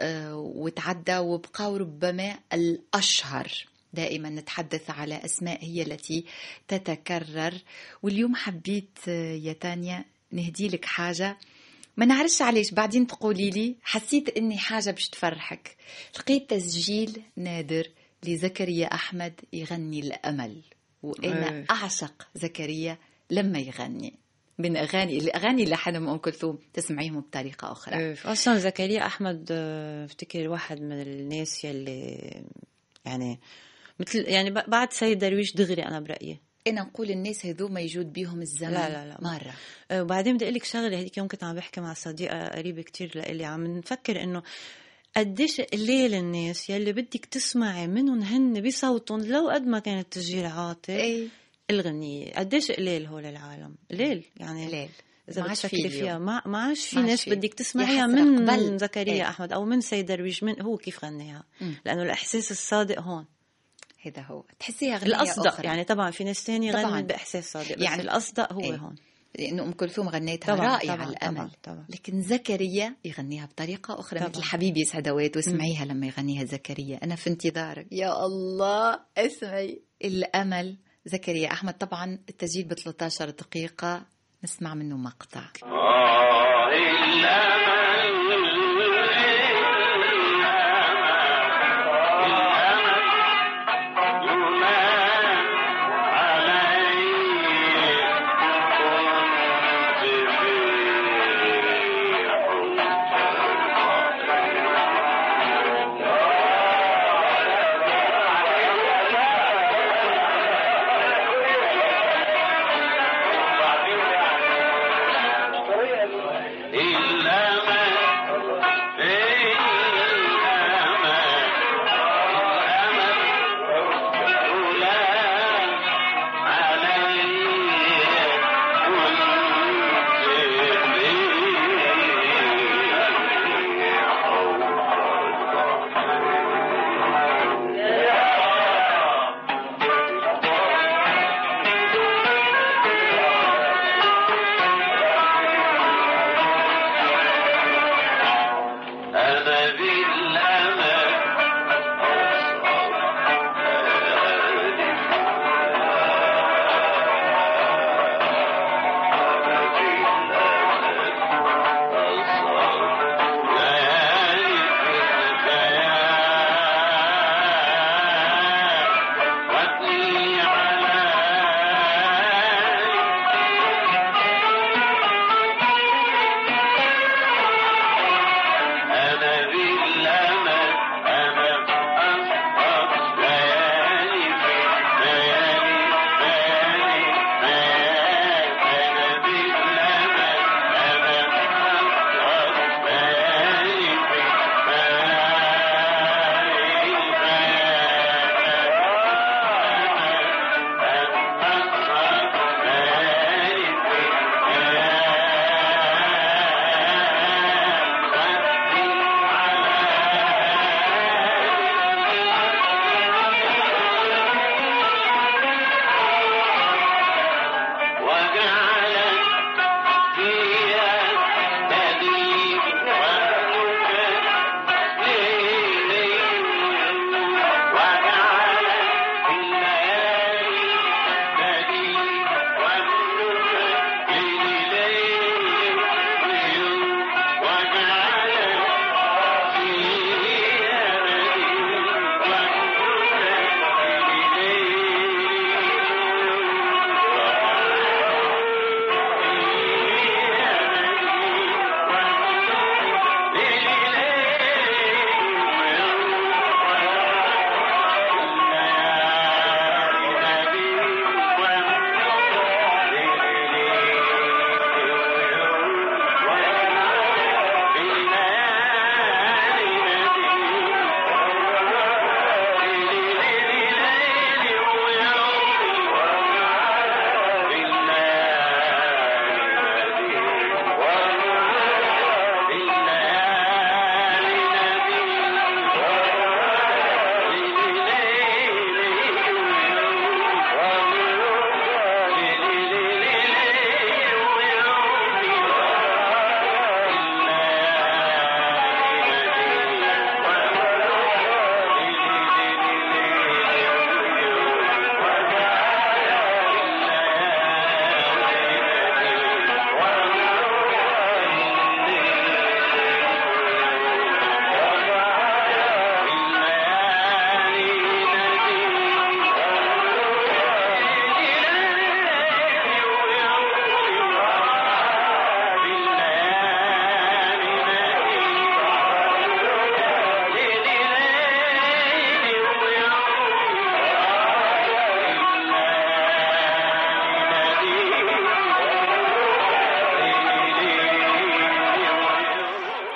آه، وتعدى وبقاو ربما الأشهر. دائما نتحدث على أسماء هي التي تتكرر. واليوم حبيت آه، يا تانيا نهدي لك حاجة. ما نعرفش علاش بعدين تقولي لي حسيت إني حاجة باش تفرحك. لقيت تسجيل نادر لزكريا أحمد يغني الأمل. وأنا. أعشق زكريا لما يغني. من أغاني الأغاني اللي من أم كلثوم تسمعيهم بطريقة أخرى. آه، أصلا زكريا أحمد آه، بفتكر واحد من الناس يلي يعني مثل يعني بعد سيد درويش دغري أنا برأيي. أنا نقول الناس هذوما يجود بيهم الزمن. لا، لا، لا. مرة. آه، وبعدين بدي أقول لك شغلة هذيك يوم كنت عم بحكي مع صديقة قريبة كتير لإلي. عم نفكر إنه قديش قليل الناس يلي بدك تسمعي منهم هن بصوتهم لو قد ما كان التسجيل عاطل إيه الغنية. قديش قليل هول العالم؟ قليل. يعني قليل. إذا ما عادش بتفكري في فيها. ما ما عادش في ما ناس. بدك تسمعيها من. زكريا إيه. أحمد أو من سيد درويش. من هو كيف غنيها. لأنه الإحساس الصادق هون. هذا هو تحسيها غنية الأصدق أخرى. يعني طبعا في ناس تانية طبعاً. غنت بإحساس صادق بس يعني- الأصدق هو إيه. هون لأنه أم كلثوم غنيتها طبعاً، رائعة طبعاً، الأمل طبعاً، طبعاً. لكن زكريا يغنيها بطريقة أخرى طبعاً. مثل حبيبي سعدوات واسمعيها لما يغنيها زكريا أنا في انتظارك يا الله اسمعي الأمل زكريا أحمد طبعا التسجيل ب 13 دقيقة نسمع منه مقطع إلا من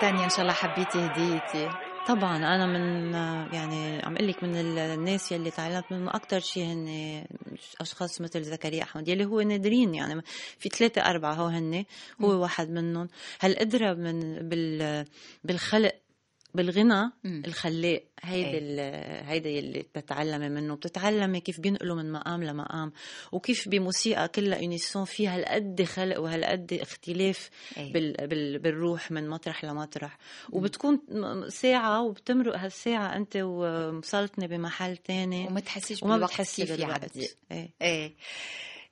تانيا إن شاء الله حبيتي هديتي. طبعا أنا من يعني عم أقول لك من الناس يلي تعلمت منهم أكثر شيء هن أشخاص مثل زكريا أحمد يلي هو نادرين يعني في ثلاثة أربعة هو هن هو واحد منهم. هالقدرة من بال بالخلق بالغنى. الخلاق هيدي إيه. ال- هيدا يلي بتتعلمي منه بتتعلمي كيف بينقلوا من مقام لمقام وكيف بموسيقى كلها يونيسون فيها هالقد خلق وهالقد اختلاف إيه. بال بال بالروح من مطرح لمطرح وبتكون ساعة وبتمرق هالساعة أنت ومسلطنة بمحل تاني وما تحسيش وما بالوقت كيف بالوقت يعدي إيه. إيه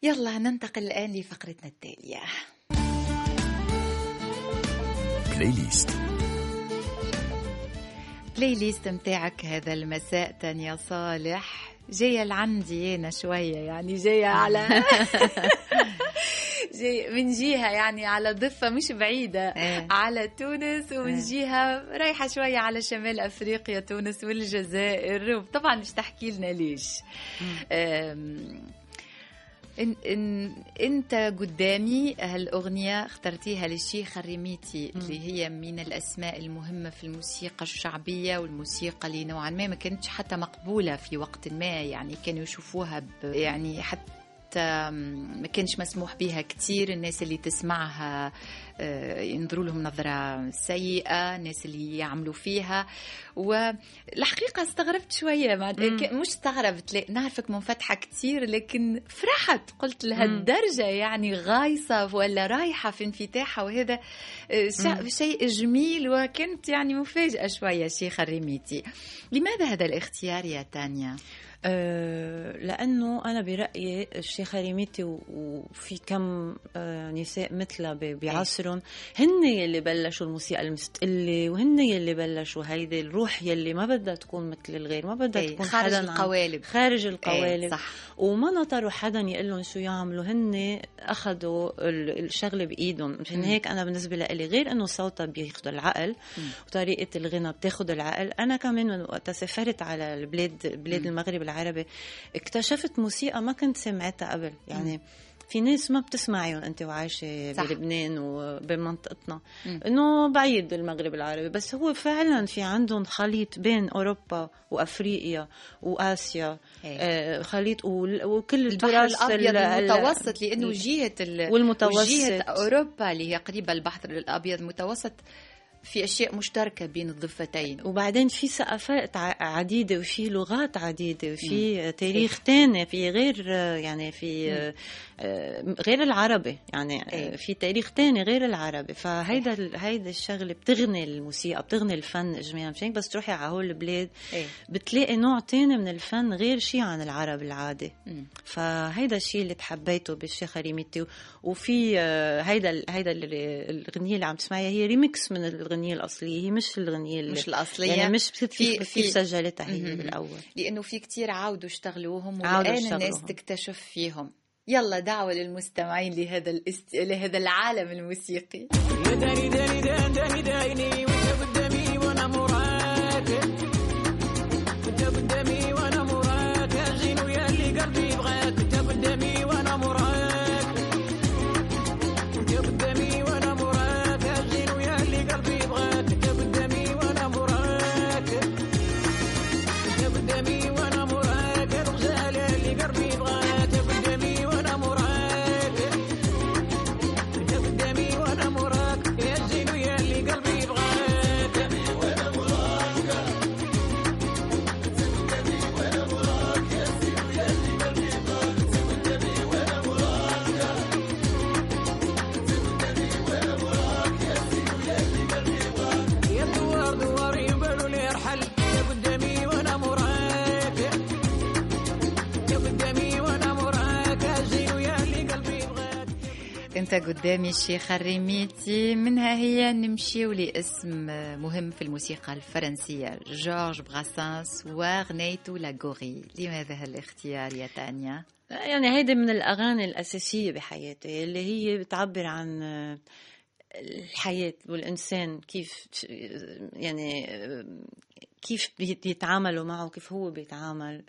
يلا ننتقل الآن لفقرتنا التالية playlist playlist متاعك هذا المساء تانيا صالح. جاية لعندي أنا شوية يعني جاية على جاي من جهة يعني على ضفة مش بعيدة إيه. على تونس ومن إيه. جهة رايحة شوية على شمال أفريقيا تونس والجزائر. وطبعا مش تحكي لنا ليش. إن إن إنت قدامي هالأغنية اخترتيها للشيخ الرميتي اللي هي من الأسماء المهمة في الموسيقى الشعبية والموسيقى اللي نوعا ما ما كانتش حتى مقبولة في وقت ما يعني كانوا يشوفوها يعني حتى ما كانش مسموح بها كتير. الناس اللي تسمعها آه، ينظروا لهم نظرة سيئة الناس اللي يعملوا فيها. والحقيقة استغربت شوية. مش استغربت لا نعرفك منفتحة كتير لكن فرحت. قلت لهالدرجة يعني غايصة ولا رايحة في انفتاحها وهذا آه، شيء جميل وكنت يعني مفاجأة شوية شيخة الرميتي. لماذا هذا الاختيار يا تانيا؟ أه لأنه أنا برأيي الشيخه ريميتي وفي كم أه نساء مثلها ب- بعصرهم هن يلي بلشوا الموسيقى المستقلة وهن يلي بلشوا هيدي الروح يلي ما بدها تكون مثل الغير ما بدها إيه، تكون خارج القوالب. خارج إيه، القوالب. صح. وما نطروا حدا يقول لهم شو يعملوا هن أخذوا ال- الشغلة بإيدهم. مشان. هيك أنا بالنسبة لي غير إنه صوتها بياخذ العقل وطريقة الغنى بتاخذ العقل. أنا كمان وقت سافرت على البلاد بلاد المغرب العربي اكتشفت موسيقى ما كنت سمعتها قبل يعني في ناس ما بتسمعيهم انت وعايشة صح. بلبنان وبمنطقتنا. إنه بعيد المغرب العربي بس هو فعلا في عندهم خليط بين أوروبا وأفريقيا وآسيا إيه. آه خليط وكل البحر التراث الأبيض ال- ال- المتوسط لأنه جهة ال... والمتوسط. وجهه أوروبا اللي هي قريبة البحر الأبيض المتوسط في أشياء مشتركة بين الضفتين. وبعدين في ثقافات ع- عديدة وفي لغات عديدة وفي تاريخ تاني في غير يعني في آه، غير العربي يعني آه، إيه. في تاريخ تاني غير العربي فهيدا ال- هيدا الشغلة بتغني الموسيقى بتغني الفن إجمالا مشان بس تروحي على هول البلاد إيه. بتلاقي نوع تاني من الفن غير شيء عن العرب العادي. فهيدا الشيء اللي تحبيته بالشيخة ريميتي وفي آه، هيدا هيدا ال- الغنية اللي عم تسمعيها هي ريميكس من الغنية الأصلية هي مش اللي مش الأصلية. يعني مش في- في كيف سجلتها هي مهم. بالأول لأنه في كتير عاودوا اشتغلوهم والآن الناس. تكتشف فيهم يلا دعوة للمستمعين لهذا الاست... لهذا العالم الموسيقي. انت قدامي الشيخ الريميتي منها هي نمشيو لاسم مهم في الموسيقى الفرنسية جورج براسانس وغنيته لاغوري لماذا هالاختيار يا تانيا؟ يعني هيدي من الأغاني الأساسية بحياتي اللي هي بتعبر عن الحياة والإنسان كيف يعني كيف بيتعاملوا معه كيف هو بيتعامل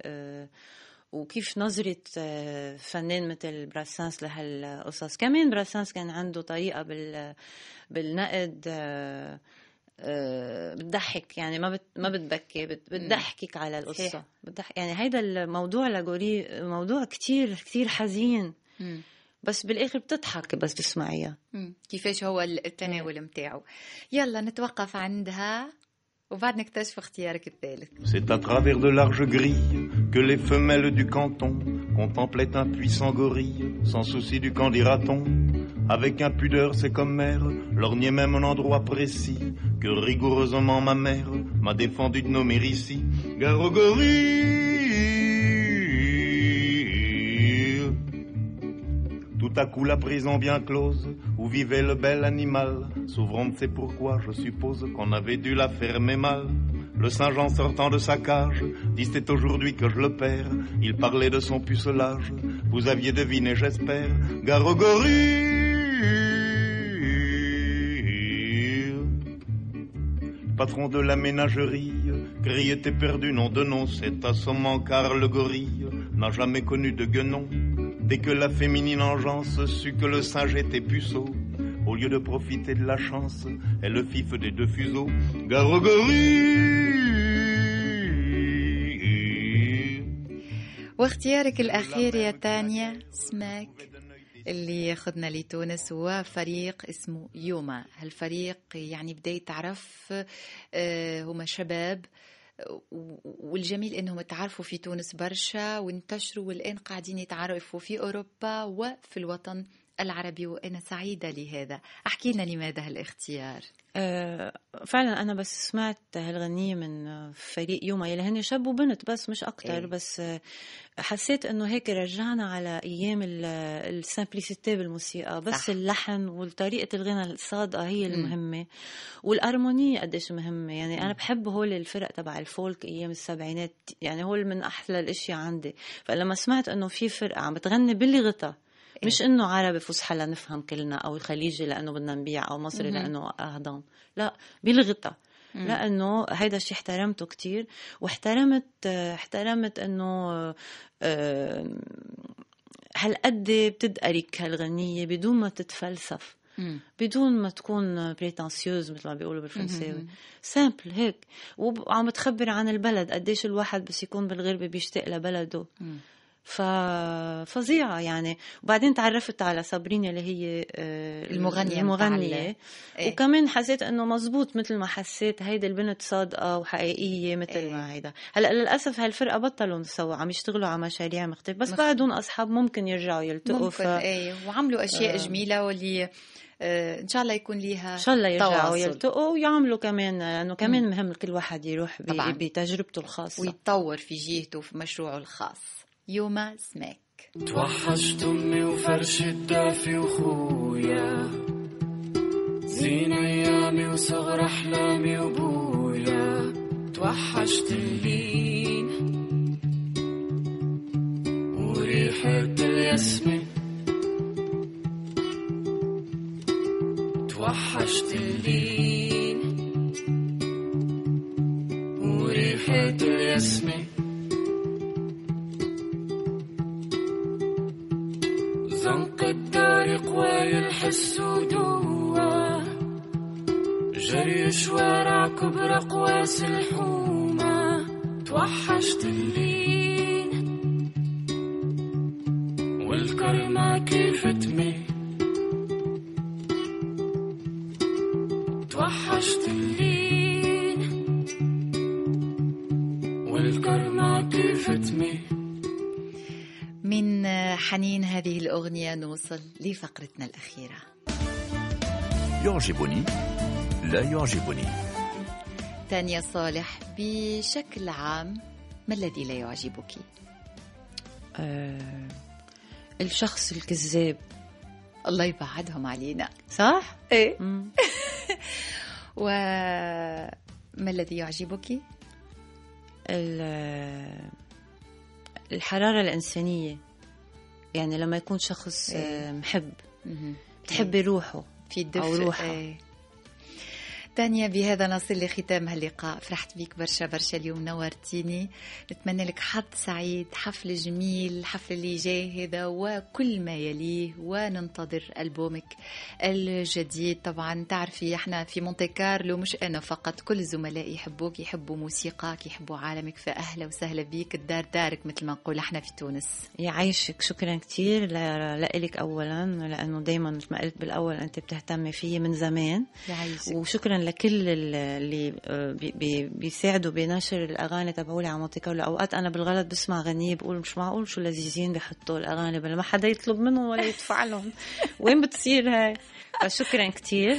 وكيف نظرة آه، فنان مثل براسانس لهالقصص؟ كمان براسانس كان عنده طريقة بال بالنقد آه، آه، بتضحك. يعني ما بت ما بتبكي بت بتضحكك على صحيح. بتضحك. يعني هيدا الموضوع لغوري موضوع كتير كتير حزين. مم. بس بالآخر بتضحك بس تسمعيها. كيفاش هو التناول متاعه؟ يلا نتوقف عندها. وبعد نكتشف اختيارك الثالث C'est à travers de larges grilles que les femelles du canton contemplaient un puissant gorille, sans souci du qu'en dira-t-on. Avec impudeur, c'est comme mère, lorgnait même un endroit précis que rigoureusement ma mère m'a défendu de nommer ici. Gare au gorille. à coup la prison bien close, où vivait le bel animal, s'ouvrant c'est pourquoi je suppose qu'on avait dû la fermer mal. Le Saint-Jean sortant de sa cage, dit c'est aujourd'hui que je le perds. Il parlait de son pucelage, vous aviez deviné j'espère. Gare au gorille. Patron de la ménagerie, Gris était perdu, nom de nom, c'est assommant car le gorille n'a jamais connu de guenon. Dès que la féminine engeance sut que le singe était puceau, au lieu de profiter de la chance, elle le fif des deux fuseaux. Gare au gorille. واختيارك الأخير يا تانيا سماك اللي ياخذنا لتونس هو فريق اسمه يوما هالفريق يعني بداية تعرف آه، هما شباب و- والجميل إنهم تعرفوا في تونس برشا وانتشروا والآن قاعدين يتعرفوا في أوروبا وفي الوطن. العربي وأنا سعيدة لهذا. أحكي لنا لماذا هالاختيار؟ آه، فعلا أنا بس سمعت هالغنية من فريق يوما يلي هن شاب وبنت بس مش أكتر إيه. بس حسيت إنه هيك رجعنا على أيام السمبليسيتي بالموسيقى بس صح. اللحن وطريقة الغنى الصادقة هي المهمة والأرمونية قديش مهمة. يعني أنا بحب هول الفرق تبع الفولك أيام السبعينات يعني هول من أحلى الأشياء عندي. فلما سمعت إنه في فرقة عم بتغني بلغتها مش إنه عربي فصحى لنفهم كلنا أو خليجي لأنه بدنا نبيع أو مصري لأنه أهضم. لا بلغتها لأنه هيدا الشيء احترمته كتير واحترمت احترمت إنه هالقد بتدقرك هالغنية بدون ما تتفلسف. بدون ما تكون prétentieuse مثل ما بيقولوا بالفرنساوي. simple هيك. وعم بتخبر عن البلد قديش الواحد بس يكون بالغربة بيشتاق لبلده. ففظيعة يعني وبعدين تعرفت على صابرين اللي هي آه، المغنية المغنية. إيه. وكمان حسيت إنه مزبوط مثل ما حسيت هيدي البنت صادقة وحقيقية مثل إيه. ما هيدا هلأ للأسف هالفرقة بطلوا سوا عم يشتغلوا على مشاريع مختلفة بس مخ- بعدهم أصحاب ممكن يرجعوا يلتقوا ممكن ف... إيه وعملوا أشياء جميلة واللي آه، إن شاء الله يكون ليها إن شاء الله يرجعوا. يلتقوا ويعملوا كمان لأنه كمان مهم كل واحد يروح طبعاً. بتجربته الخاصة ويتطور في جهته وفي مشروعه الخاص يوما سماك توحشت امي وفرش الدافي وخويا. زين أيامي وصغر أحلامي وبويا. توحشت اللين. وريحة الياسمين. توحشت اللين. وريحة الياسمين. الحومة توحشت اللين والكرمة كيف تمي توحشت اللين والكرمة كيف تمي من حنين هذه الأغنية نوصل لفقرتنا الأخيرة. يعجبني لا يعجبني. تانيا صالح بشكل عام ما الذي لا يعجبك؟ آه الشخص الكذاب الله يبعدهم علينا صح؟ إيه. وما الذي يعجبك؟ ال- الحرارة الإنسانية يعني لما يكون شخص إيه. آه، محب مهم. بتحبي روحه في الدفء أو روحها. إيه. تانيا بهذا نصل لختام هاللقاء فرحت بيك برشا برشا اليوم نورتيني. نتمنى لك حظ سعيد حفل جميل الحفل اللي جاي هذا وكل ما يليه وننتظر ألبومك الجديد. طبعا تعرفي إحنا في مونتي كارلو مش أنا فقط كل زملائي يحبوك يحبوا موسيقاك يحبوا عالمك فأهلا وسهلا بيك. الدار دارك مثل ما نقول إحنا في تونس. يعيشك. شكرا كثير لك اولا لأنه دائما مثل ما قلت بالأول أنت بتهتمي فيي من زمان. يعيشك. وشكرا لكل اللي آه، بي- بي- بيساعدوا بنشر الأغاني تبعولي على مونتي كارلو اوقات أنا بالغلط بسمع غنية بقول مش معقول شو لذيذين بيحطوا الأغاني بلا ما حدا يطلب منهم ولا يدفع لهم. وين بتصير هاي؟ فشكرا كثير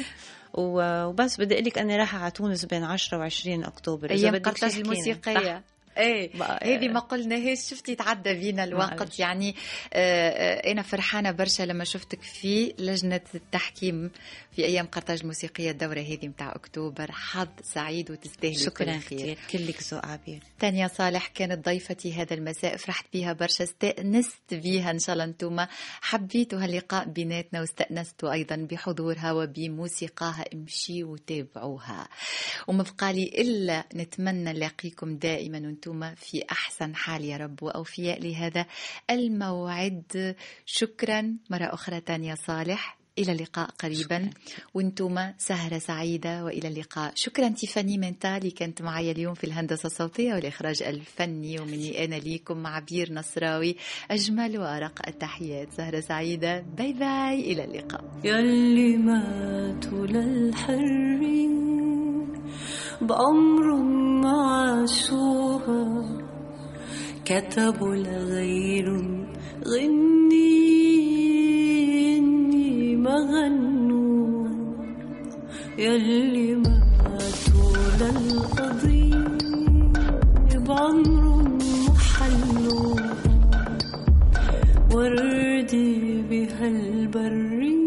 وبس بدي أقول لك أني رايحة على تونس بين 10 و20 أكتوبر. إذا أيام تحكيني. الموسيقية. إيه هذه ما قلناهاش. شفتي تعدى بينا الوقت. يعني آه، أنا فرحانة برشا لما شفتك في لجنة التحكيم في أيام قرطاج الموسيقيه الدورة هذه متاع أكتوبر. حظ سعيد وتستاهلي كل شكرا كثير كلك ذوق عبير. تانيا صالح كانت ضيفتي هذا المساء فرحت بيها برشا استأنست بيها إن شاء الله أنتم حبيتوا هاللقاء بيناتنا واستأنستوا أيضا بحضورها وبموسيقاها. امشي وتابعوها وما بقى لي إلا نتمنى نلاقيكم دائما وأنتم في أحسن حال يا رب وأوفياء لهذا الموعد. شكرا مرة أخرى تانيا صالح. إلى اللقاء قريبا. وأنتم سهرة سعيدة وإلى اللقاء. شكرا تيفاني منتا اللي كانت معي اليوم في الهندسة الصوتية والإخراج الفني. ومني أنا ليكم عبير نصراوي. أجمل وأرق التحيات. سهرة سعيدة. باي باي. إلى اللقاء. يلي ماتوا للحرية بعمر ما عاشوها كتبوا لغيرهم غني إني ما غنوا يلي ماتوا للقضية بعمرهم ما حلوها وردي بهالبرية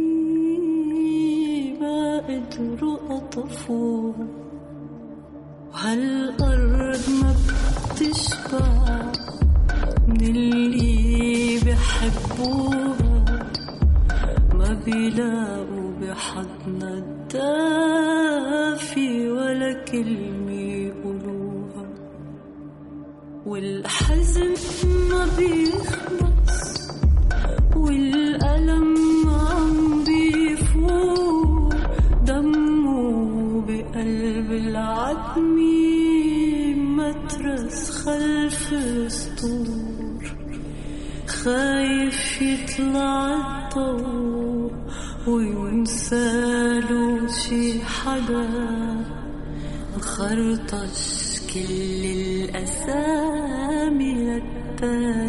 ما قدروا أطفوها وهالأرض ما بتشبع من اللي بحبوها ما بيلاقوا بحضنا الدافي ولا كلمة يقولوها. والحزن ما بيخلص خايف يطلع الضوء وينساله شي حدا خرطش كل الأسامي للتاريخ